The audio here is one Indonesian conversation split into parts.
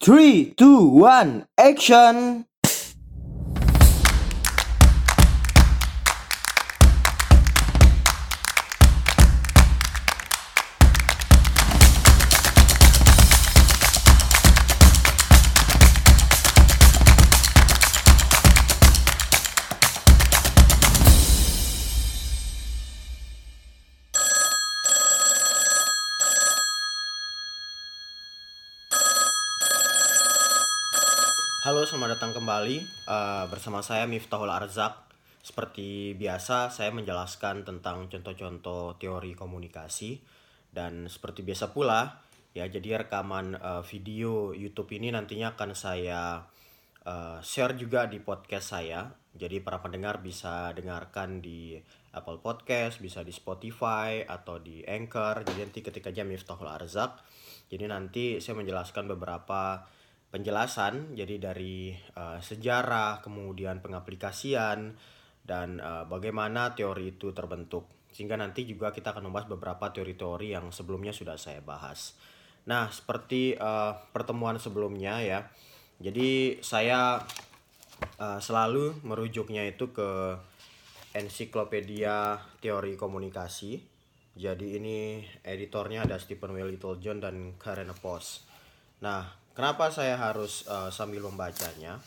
Three, two, one, action! Datang kembali eh, bersama saya Miftahul Arzak. Seperti biasa, saya menjelaskan tentang contoh-contoh teori komunikasi dan seperti biasa pula, ya jadi rekaman eh, video YouTube ini nantinya akan saya eh, share juga di podcast saya. Jadi para pendengar bisa dengarkan di Apple Podcast, bisa di Spotify atau di Anchor. Jadi nanti ketika aja Miftahul Arzak. Jadi nanti saya menjelaskan beberapa penjelasan jadi dari uh, sejarah kemudian pengaplikasian dan uh, bagaimana teori itu terbentuk. Sehingga nanti juga kita akan membahas beberapa teori-teori yang sebelumnya sudah saya bahas. Nah seperti uh, pertemuan sebelumnya ya. Jadi saya uh, selalu merujuknya itu ke ensiklopedia teori komunikasi. Jadi ini editornya ada Stephen W. Littlejohn dan Karen Post. Nah, kenapa saya harus uh, sambil membacanya?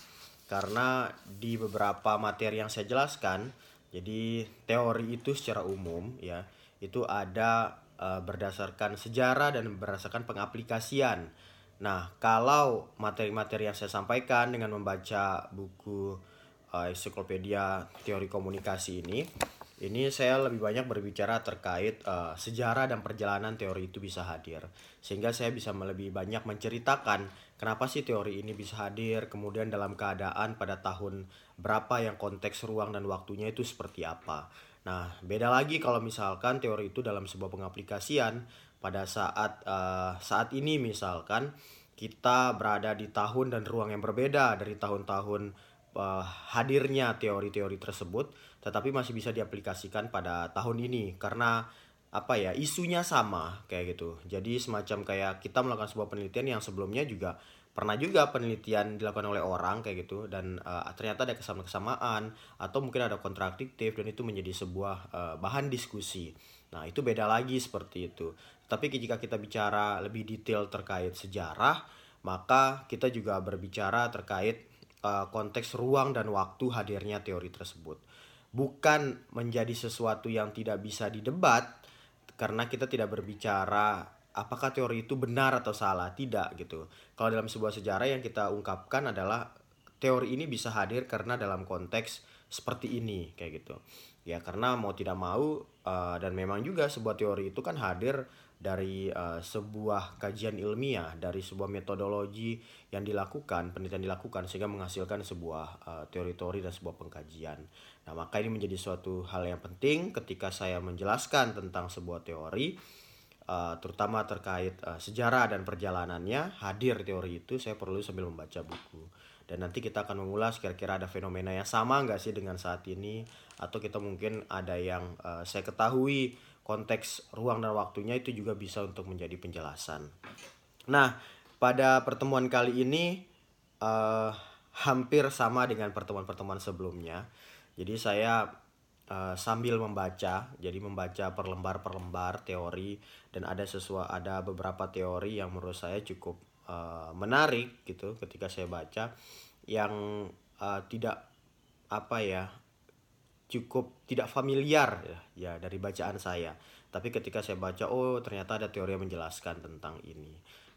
Karena di beberapa materi yang saya jelaskan, jadi teori itu secara umum ya, itu ada uh, berdasarkan sejarah dan berdasarkan pengaplikasian. Nah, kalau materi-materi yang saya sampaikan dengan membaca buku uh, ensiklopedia teori komunikasi ini, ini saya lebih banyak berbicara terkait uh, sejarah dan perjalanan teori itu bisa hadir. Sehingga saya bisa lebih banyak menceritakan kenapa sih teori ini bisa hadir, kemudian dalam keadaan pada tahun berapa yang konteks ruang dan waktunya itu seperti apa. Nah, beda lagi kalau misalkan teori itu dalam sebuah pengaplikasian pada saat uh, saat ini misalkan kita berada di tahun dan ruang yang berbeda dari tahun-tahun uh, hadirnya teori-teori tersebut tetapi masih bisa diaplikasikan pada tahun ini karena apa ya isunya sama kayak gitu. Jadi semacam kayak kita melakukan sebuah penelitian yang sebelumnya juga pernah juga penelitian dilakukan oleh orang kayak gitu. Dan uh, ternyata ada kesamaan-kesamaan atau mungkin ada kontradiktif dan itu menjadi sebuah uh, bahan diskusi. Nah itu beda lagi seperti itu. Tapi jika kita bicara lebih detail terkait sejarah maka kita juga berbicara terkait uh, konteks ruang dan waktu hadirnya teori tersebut. Bukan menjadi sesuatu yang tidak bisa didebat karena kita tidak berbicara apakah teori itu benar atau salah, tidak gitu. Kalau dalam sebuah sejarah yang kita ungkapkan adalah teori ini bisa hadir karena dalam konteks seperti ini kayak gitu. Ya karena mau tidak mau uh, dan memang juga sebuah teori itu kan hadir dari uh, sebuah kajian ilmiah, dari sebuah metodologi yang dilakukan, penelitian dilakukan sehingga menghasilkan sebuah uh, teori-teori dan sebuah pengkajian. Nah, maka ini menjadi suatu hal yang penting ketika saya menjelaskan tentang sebuah teori uh, terutama terkait uh, sejarah dan perjalanannya, hadir teori itu saya perlu sambil membaca buku. Dan nanti kita akan mengulas kira-kira ada fenomena yang sama nggak sih dengan saat ini atau kita mungkin ada yang uh, saya ketahui konteks ruang dan waktunya itu juga bisa untuk menjadi penjelasan. Nah, pada pertemuan kali ini uh, hampir sama dengan pertemuan-pertemuan sebelumnya. Jadi saya uh, sambil membaca, jadi membaca per lembar per lembar teori dan ada sesuatu ada beberapa teori yang menurut saya cukup uh, menarik gitu ketika saya baca yang uh, tidak apa ya cukup tidak familiar ya, ya dari bacaan saya. Tapi ketika saya baca, oh ternyata ada teori yang menjelaskan tentang ini.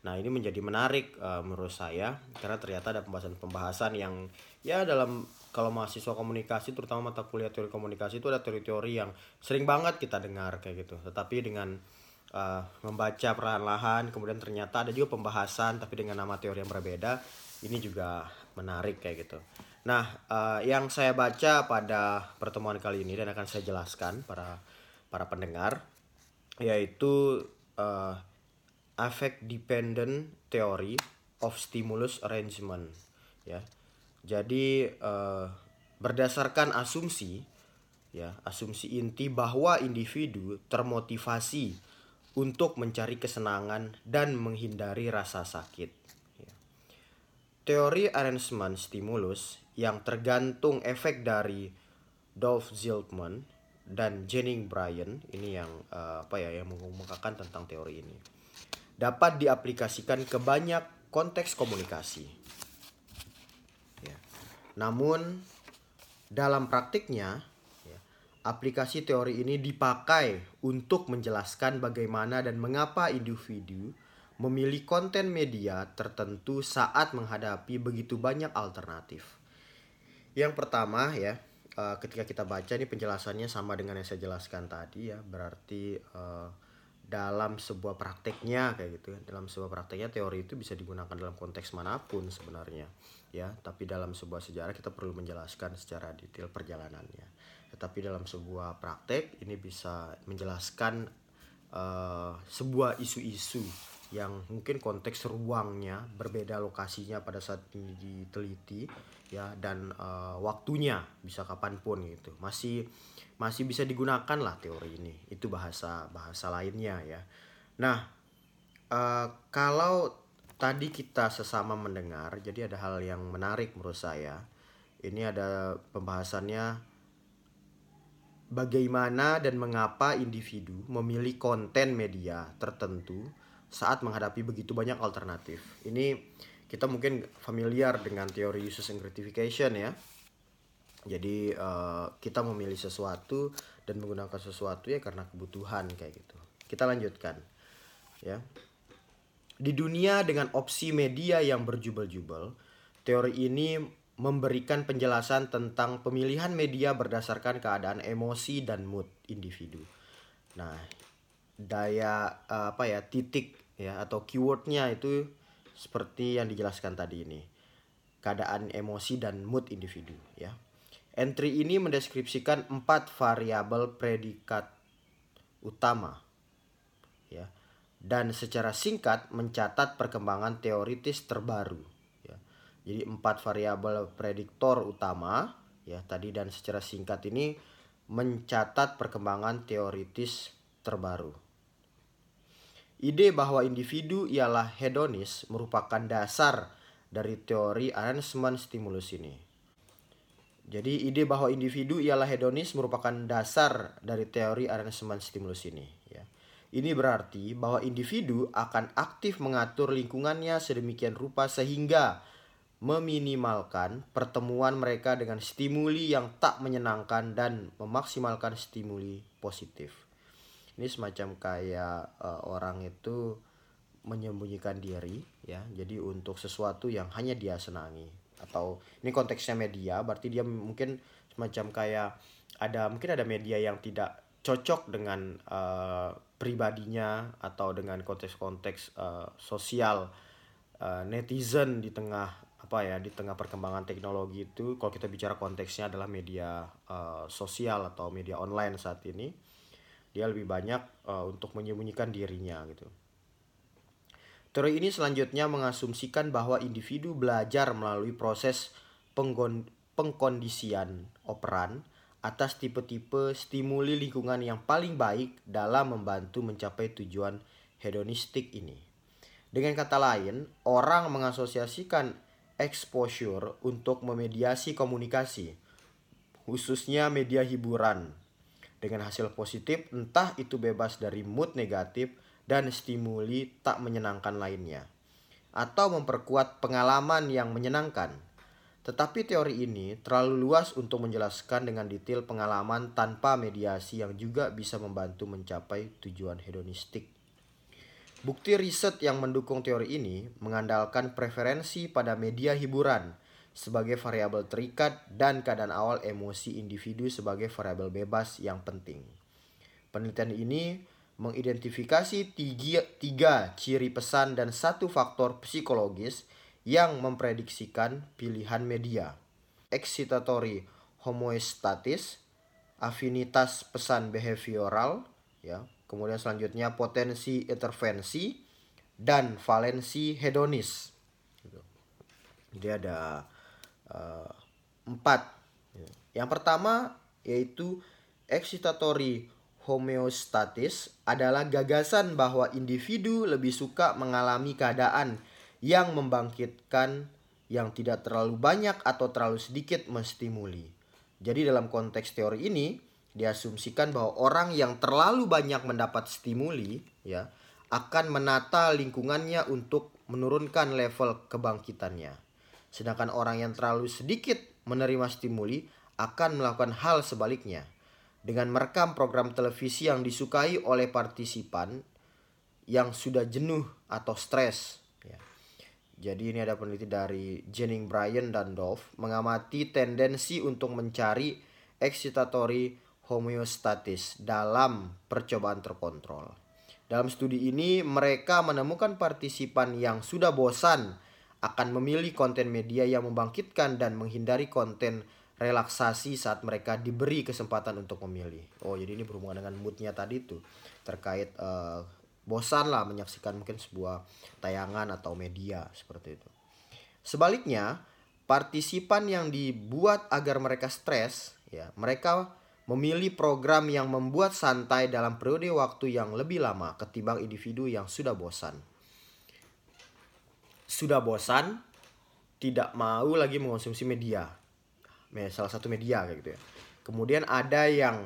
Nah ini menjadi menarik uh, menurut saya karena ternyata ada pembahasan-pembahasan yang ya dalam kalau mahasiswa komunikasi terutama mata kuliah teori komunikasi itu ada teori-teori yang sering banget kita dengar kayak gitu. Tetapi dengan uh, membaca perlahan-lahan kemudian ternyata ada juga pembahasan tapi dengan nama teori yang berbeda ini juga menarik kayak gitu. Nah, uh, yang saya baca pada pertemuan kali ini dan akan saya jelaskan para para pendengar yaitu uh, affect dependent theory of stimulus arrangement ya. Jadi uh, berdasarkan asumsi ya, asumsi inti bahwa individu termotivasi untuk mencari kesenangan dan menghindari rasa sakit. Ya. teori arrangement stimulus yang tergantung efek dari Dolph Zilkman dan Jennings Bryan ini yang uh, apa ya yang mengemukakan tentang teori ini dapat diaplikasikan ke banyak konteks komunikasi. Ya. Namun dalam praktiknya ya, aplikasi teori ini dipakai untuk menjelaskan bagaimana dan mengapa individu memilih konten media tertentu saat menghadapi begitu banyak alternatif. Yang pertama ya, uh, ketika kita baca ini penjelasannya sama dengan yang saya jelaskan tadi ya, berarti uh, dalam sebuah prakteknya kayak gitu ya. Dalam sebuah prakteknya teori itu bisa digunakan dalam konteks mana pun sebenarnya ya, tapi dalam sebuah sejarah kita perlu menjelaskan secara detail perjalanannya. Tetapi dalam sebuah praktek ini bisa menjelaskan uh, sebuah isu-isu yang mungkin konteks ruangnya berbeda lokasinya pada saat ini diteliti ya dan uh, waktunya bisa kapan pun gitu. Masih masih bisa digunakan lah teori ini. Itu bahasa bahasa lainnya ya. Nah uh, kalau tadi kita sesama mendengar jadi ada hal yang menarik menurut saya. Ini ada pembahasannya bagaimana dan mengapa individu memilih konten media tertentu saat menghadapi begitu banyak alternatif. Ini kita mungkin familiar dengan teori uses and gratification ya. Jadi uh, kita memilih sesuatu dan menggunakan sesuatu ya karena kebutuhan kayak gitu. Kita lanjutkan ya. Di dunia dengan opsi media yang berjubel-jubel, teori ini memberikan penjelasan tentang pemilihan media berdasarkan keadaan emosi dan mood individu. Nah, daya uh, apa ya titik ya atau keywordnya itu seperti yang dijelaskan tadi ini. Keadaan emosi dan mood individu ya. Entry ini mendeskripsikan empat variabel predikat utama ya. Dan secara singkat mencatat perkembangan teoritis terbaru ya. Jadi empat variabel prediktor utama ya tadi dan secara singkat ini mencatat perkembangan teoritis terbaru Ide bahwa individu ialah hedonis merupakan dasar dari teori arrangement stimulus ini. Jadi ide bahwa individu ialah hedonis merupakan dasar dari teori arrangement stimulus ini. Ya. Ini berarti bahwa individu akan aktif mengatur lingkungannya sedemikian rupa sehingga meminimalkan pertemuan mereka dengan stimuli yang tak menyenangkan dan memaksimalkan stimuli positif ini semacam kayak uh, orang itu menyembunyikan diri ya. Jadi untuk sesuatu yang hanya dia senangi. Atau ini konteksnya media berarti dia mungkin semacam kayak ada mungkin ada media yang tidak cocok dengan uh, pribadinya atau dengan konteks-konteks uh, sosial uh, netizen di tengah apa ya di tengah perkembangan teknologi itu. Kalau kita bicara konteksnya adalah media uh, sosial atau media online saat ini dia lebih banyak uh, untuk menyembunyikan dirinya gitu. Teori ini selanjutnya mengasumsikan bahwa individu belajar melalui proses pengkondisian operan atas tipe-tipe stimuli lingkungan yang paling baik dalam membantu mencapai tujuan hedonistik ini. Dengan kata lain, orang mengasosiasikan exposure untuk memediasi komunikasi, khususnya media hiburan, dengan hasil positif entah itu bebas dari mood negatif dan stimuli tak menyenangkan lainnya atau memperkuat pengalaman yang menyenangkan. Tetapi teori ini terlalu luas untuk menjelaskan dengan detail pengalaman tanpa mediasi yang juga bisa membantu mencapai tujuan hedonistik. Bukti riset yang mendukung teori ini mengandalkan preferensi pada media hiburan sebagai variabel terikat dan keadaan awal emosi individu sebagai variabel bebas yang penting. Penelitian ini mengidentifikasi tiga, tiga ciri pesan dan satu faktor psikologis yang memprediksikan pilihan media. Excitatory homoestatis, afinitas pesan behavioral, ya. Kemudian selanjutnya potensi intervensi dan valensi hedonis. Gitu. Jadi ada uh, empat. Yang pertama yaitu excitatory homeostatis adalah gagasan bahwa individu lebih suka mengalami keadaan yang membangkitkan yang tidak terlalu banyak atau terlalu sedikit menstimuli. Jadi dalam konteks teori ini diasumsikan bahwa orang yang terlalu banyak mendapat stimuli ya akan menata lingkungannya untuk menurunkan level kebangkitannya. Sedangkan orang yang terlalu sedikit menerima stimuli akan melakukan hal sebaliknya. Dengan merekam program televisi yang disukai oleh partisipan yang sudah jenuh atau stres. Ya. Jadi ini ada peneliti dari Jennings Bryan dan Dove mengamati tendensi untuk mencari excitatory homeostatis dalam percobaan terkontrol. Dalam studi ini, mereka menemukan partisipan yang sudah bosan akan memilih konten media yang membangkitkan dan menghindari konten relaksasi saat mereka diberi kesempatan untuk memilih. Oh, jadi ini berhubungan dengan moodnya tadi tuh terkait uh, bosan lah menyaksikan mungkin sebuah tayangan atau media seperti itu. Sebaliknya, partisipan yang dibuat agar mereka stres, ya mereka memilih program yang membuat santai dalam periode waktu yang lebih lama ketimbang individu yang sudah bosan. Sudah bosan, tidak mau lagi mengonsumsi media. Salah satu media kayak gitu ya. Kemudian ada yang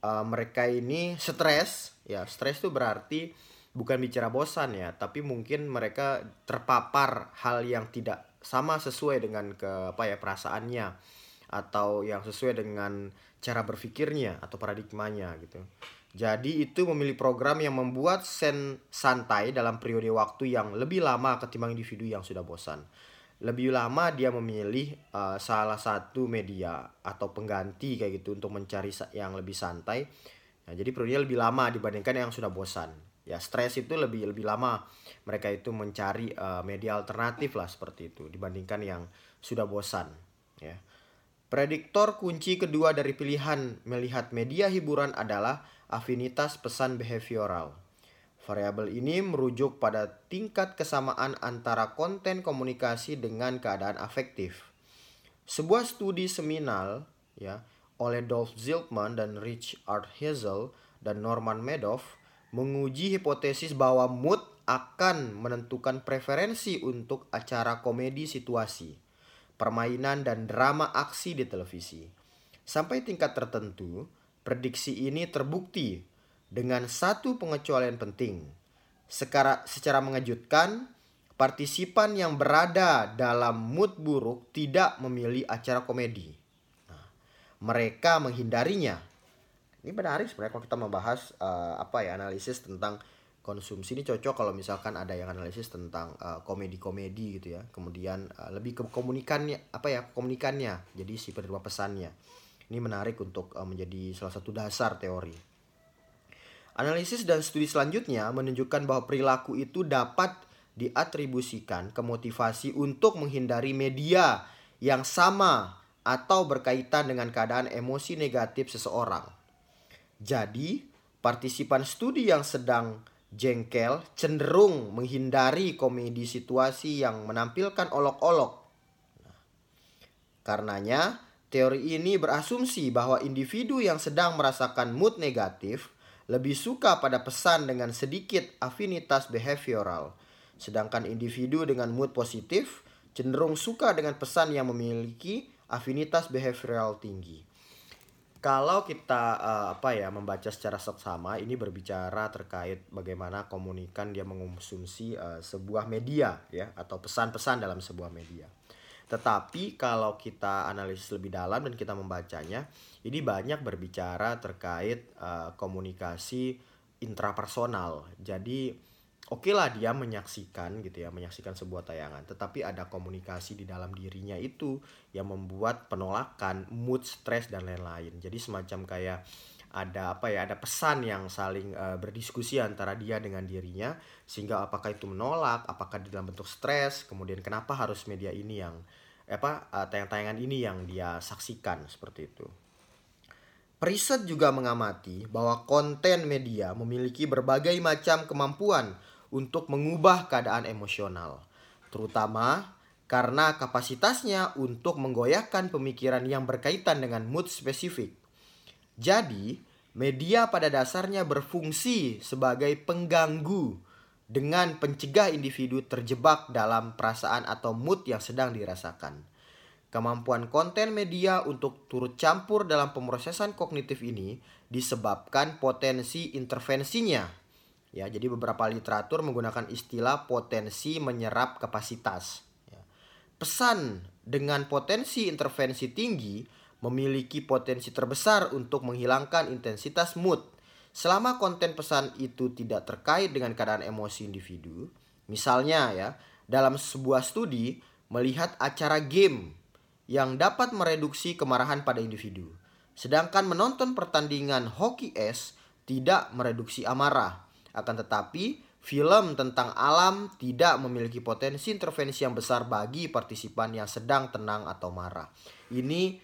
uh, mereka ini stres, ya stres itu berarti bukan bicara bosan ya, tapi mungkin mereka terpapar hal yang tidak sama sesuai dengan ke apa ya perasaannya atau yang sesuai dengan cara berpikirnya atau paradigmanya gitu. Jadi itu memilih program yang membuat sen santai dalam periode waktu yang lebih lama ketimbang individu yang sudah bosan. Lebih lama dia memilih uh, salah satu media atau pengganti kayak gitu untuk mencari yang lebih santai. Nah, jadi periode lebih lama dibandingkan yang sudah bosan. Ya stres itu lebih lebih lama mereka itu mencari uh, media alternatif lah seperti itu dibandingkan yang sudah bosan. Ya. Prediktor kunci kedua dari pilihan melihat media hiburan adalah afinitas pesan behavioral. Variabel ini merujuk pada tingkat kesamaan antara konten komunikasi dengan keadaan afektif. Sebuah studi seminal ya oleh Dolph Zilkman dan Richard Hazel dan Norman Madoff menguji hipotesis bahwa mood akan menentukan preferensi untuk acara komedi situasi permainan, dan drama aksi di televisi. Sampai tingkat tertentu, prediksi ini terbukti dengan satu pengecualian penting. Secara, secara mengejutkan, partisipan yang berada dalam mood buruk tidak memilih acara komedi. Nah, mereka menghindarinya. Ini menarik sebenarnya kalau kita membahas uh, apa ya analisis tentang konsumsi ini cocok kalau misalkan ada yang analisis tentang uh, komedi-komedi gitu ya kemudian uh, lebih ke komunikannya apa ya komunikannya jadi si penerima pesannya ini menarik untuk uh, menjadi salah satu dasar teori analisis dan studi selanjutnya menunjukkan bahwa perilaku itu dapat diatribusikan ke motivasi untuk menghindari media yang sama atau berkaitan dengan keadaan emosi negatif seseorang jadi partisipan studi yang sedang jengkel, cenderung menghindari komedi situasi yang menampilkan olok-olok. Nah, karenanya, teori ini berasumsi bahwa individu yang sedang merasakan mood negatif lebih suka pada pesan dengan sedikit afinitas behavioral, sedangkan individu dengan mood positif cenderung suka dengan pesan yang memiliki afinitas behavioral tinggi kalau kita uh, apa ya membaca secara seksama ini berbicara terkait bagaimana komunikan dia mengonsumsi uh, sebuah media ya atau pesan-pesan dalam sebuah media. Tetapi kalau kita analisis lebih dalam dan kita membacanya, ini banyak berbicara terkait uh, komunikasi intrapersonal. Jadi oke okay lah dia menyaksikan gitu ya menyaksikan sebuah tayangan tetapi ada komunikasi di dalam dirinya itu yang membuat penolakan mood stress dan lain-lain jadi semacam kayak ada apa ya ada pesan yang saling uh, berdiskusi antara dia dengan dirinya sehingga apakah itu menolak apakah di dalam bentuk stres kemudian kenapa harus media ini yang apa uh, tayang-tayangan ini yang dia saksikan seperti itu Riset juga mengamati bahwa konten media memiliki berbagai macam kemampuan untuk mengubah keadaan emosional, terutama karena kapasitasnya untuk menggoyahkan pemikiran yang berkaitan dengan mood spesifik. Jadi, media pada dasarnya berfungsi sebagai pengganggu dengan pencegah individu terjebak dalam perasaan atau mood yang sedang dirasakan. Kemampuan konten media untuk turut campur dalam pemrosesan kognitif ini disebabkan potensi intervensinya. Ya, jadi beberapa literatur menggunakan istilah potensi menyerap kapasitas. Ya. Pesan dengan potensi intervensi tinggi memiliki potensi terbesar untuk menghilangkan intensitas mood Selama konten pesan itu tidak terkait dengan keadaan emosi individu, misalnya ya, dalam sebuah studi melihat acara game yang dapat mereduksi kemarahan pada individu. Sedangkan menonton pertandingan hoki es tidak mereduksi amarah. Akan tetapi, film tentang alam tidak memiliki potensi intervensi yang besar bagi partisipan yang sedang tenang atau marah. Ini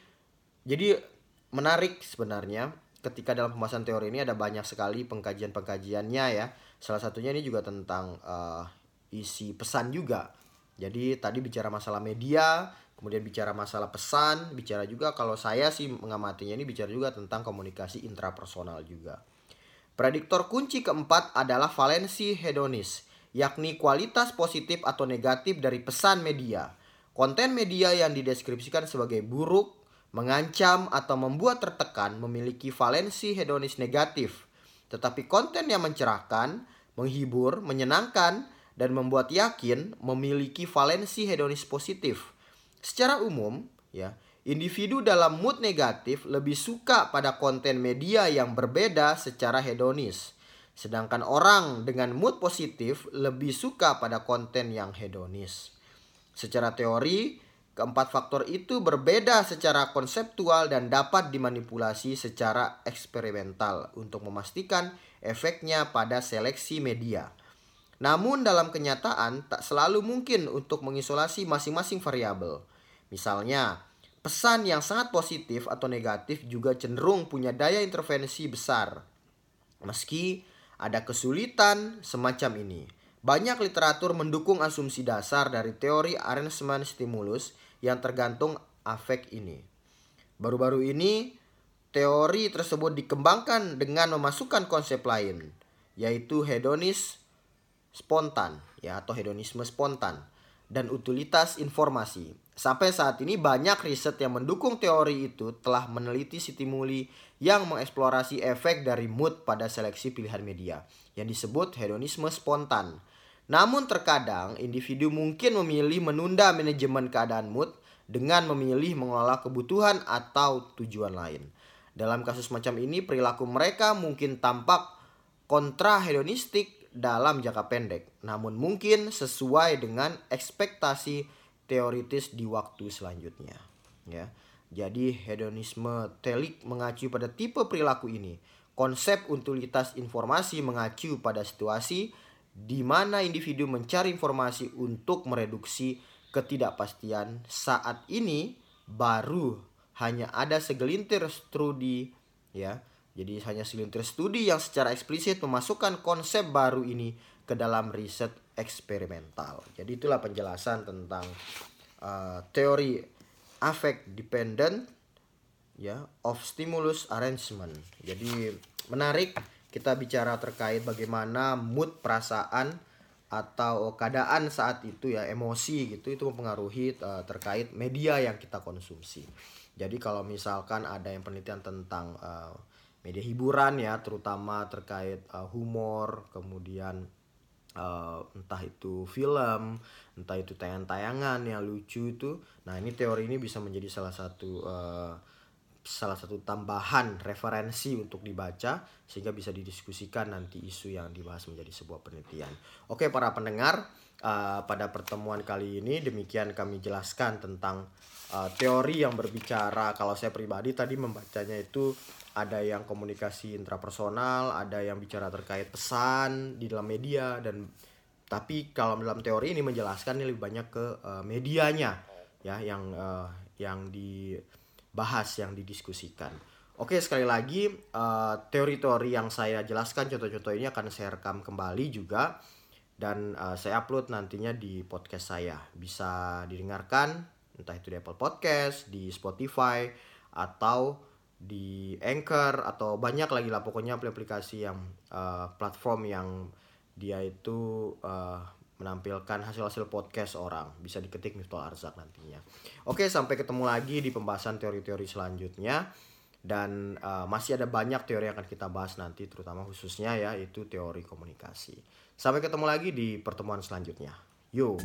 jadi menarik sebenarnya ketika dalam pembahasan teori ini ada banyak sekali pengkajian-pengkajiannya ya. Salah satunya ini juga tentang uh, isi pesan juga. Jadi tadi bicara masalah media, kemudian bicara masalah pesan, bicara juga kalau saya sih mengamatinya ini bicara juga tentang komunikasi intrapersonal juga. Prediktor kunci keempat adalah valensi hedonis, yakni kualitas positif atau negatif dari pesan media. Konten media yang dideskripsikan sebagai buruk, mengancam atau membuat tertekan memiliki valensi hedonis negatif. Tetapi konten yang mencerahkan, menghibur, menyenangkan, dan membuat yakin memiliki valensi hedonis positif. Secara umum, ya, individu dalam mood negatif lebih suka pada konten media yang berbeda secara hedonis. Sedangkan orang dengan mood positif lebih suka pada konten yang hedonis. Secara teori, Keempat faktor itu berbeda secara konseptual dan dapat dimanipulasi secara eksperimental untuk memastikan efeknya pada seleksi media. Namun dalam kenyataan tak selalu mungkin untuk mengisolasi masing-masing variabel. Misalnya, pesan yang sangat positif atau negatif juga cenderung punya daya intervensi besar. Meski ada kesulitan semacam ini. Banyak literatur mendukung asumsi dasar dari teori arrangement stimulus yang tergantung afek ini. Baru-baru ini teori tersebut dikembangkan dengan memasukkan konsep lain yaitu hedonis spontan ya atau hedonisme spontan dan utilitas informasi. Sampai saat ini banyak riset yang mendukung teori itu telah meneliti stimuli yang mengeksplorasi efek dari mood pada seleksi pilihan media yang disebut hedonisme spontan. Namun terkadang individu mungkin memilih menunda manajemen keadaan mood dengan memilih mengelola kebutuhan atau tujuan lain. Dalam kasus macam ini perilaku mereka mungkin tampak kontra hedonistik dalam jangka pendek, namun mungkin sesuai dengan ekspektasi teoritis di waktu selanjutnya. Ya. Jadi hedonisme telik mengacu pada tipe perilaku ini. Konsep utilitas informasi mengacu pada situasi di mana individu mencari informasi untuk mereduksi ketidakpastian saat ini baru hanya ada segelintir studi ya. Jadi hanya segelintir studi yang secara eksplisit memasukkan konsep baru ini ke dalam riset eksperimental. Jadi itulah penjelasan tentang uh, teori affect dependent ya of stimulus arrangement. Jadi menarik kita bicara terkait bagaimana mood perasaan atau keadaan saat itu ya emosi gitu itu mempengaruhi uh, terkait media yang kita konsumsi. Jadi kalau misalkan ada yang penelitian tentang uh, media hiburan ya terutama terkait uh, humor, kemudian uh, entah itu film, entah itu tayangan-tayangan yang lucu itu. Nah, ini teori ini bisa menjadi salah satu uh, salah satu tambahan referensi untuk dibaca sehingga bisa didiskusikan nanti isu yang dibahas menjadi sebuah penelitian. Oke para pendengar, uh, pada pertemuan kali ini demikian kami jelaskan tentang uh, teori yang berbicara kalau saya pribadi tadi membacanya itu ada yang komunikasi intrapersonal, ada yang bicara terkait pesan di dalam media dan tapi kalau dalam teori ini menjelaskan ini lebih banyak ke uh, medianya ya yang uh, yang di bahas yang didiskusikan. Oke, sekali lagi uh, teori-teori yang saya jelaskan contoh-contoh ini akan saya rekam kembali juga dan uh, saya upload nantinya di podcast saya. Bisa didengarkan entah itu di Apple Podcast, di Spotify atau di Anchor atau banyak lagi lah pokoknya aplikasi yang uh, platform yang dia itu uh, menampilkan hasil-hasil podcast orang. Bisa diketik Miftah Arzak nantinya. Oke sampai ketemu lagi di pembahasan teori-teori selanjutnya. Dan uh, masih ada banyak teori yang akan kita bahas nanti terutama khususnya ya itu teori komunikasi. Sampai ketemu lagi di pertemuan selanjutnya. Yuk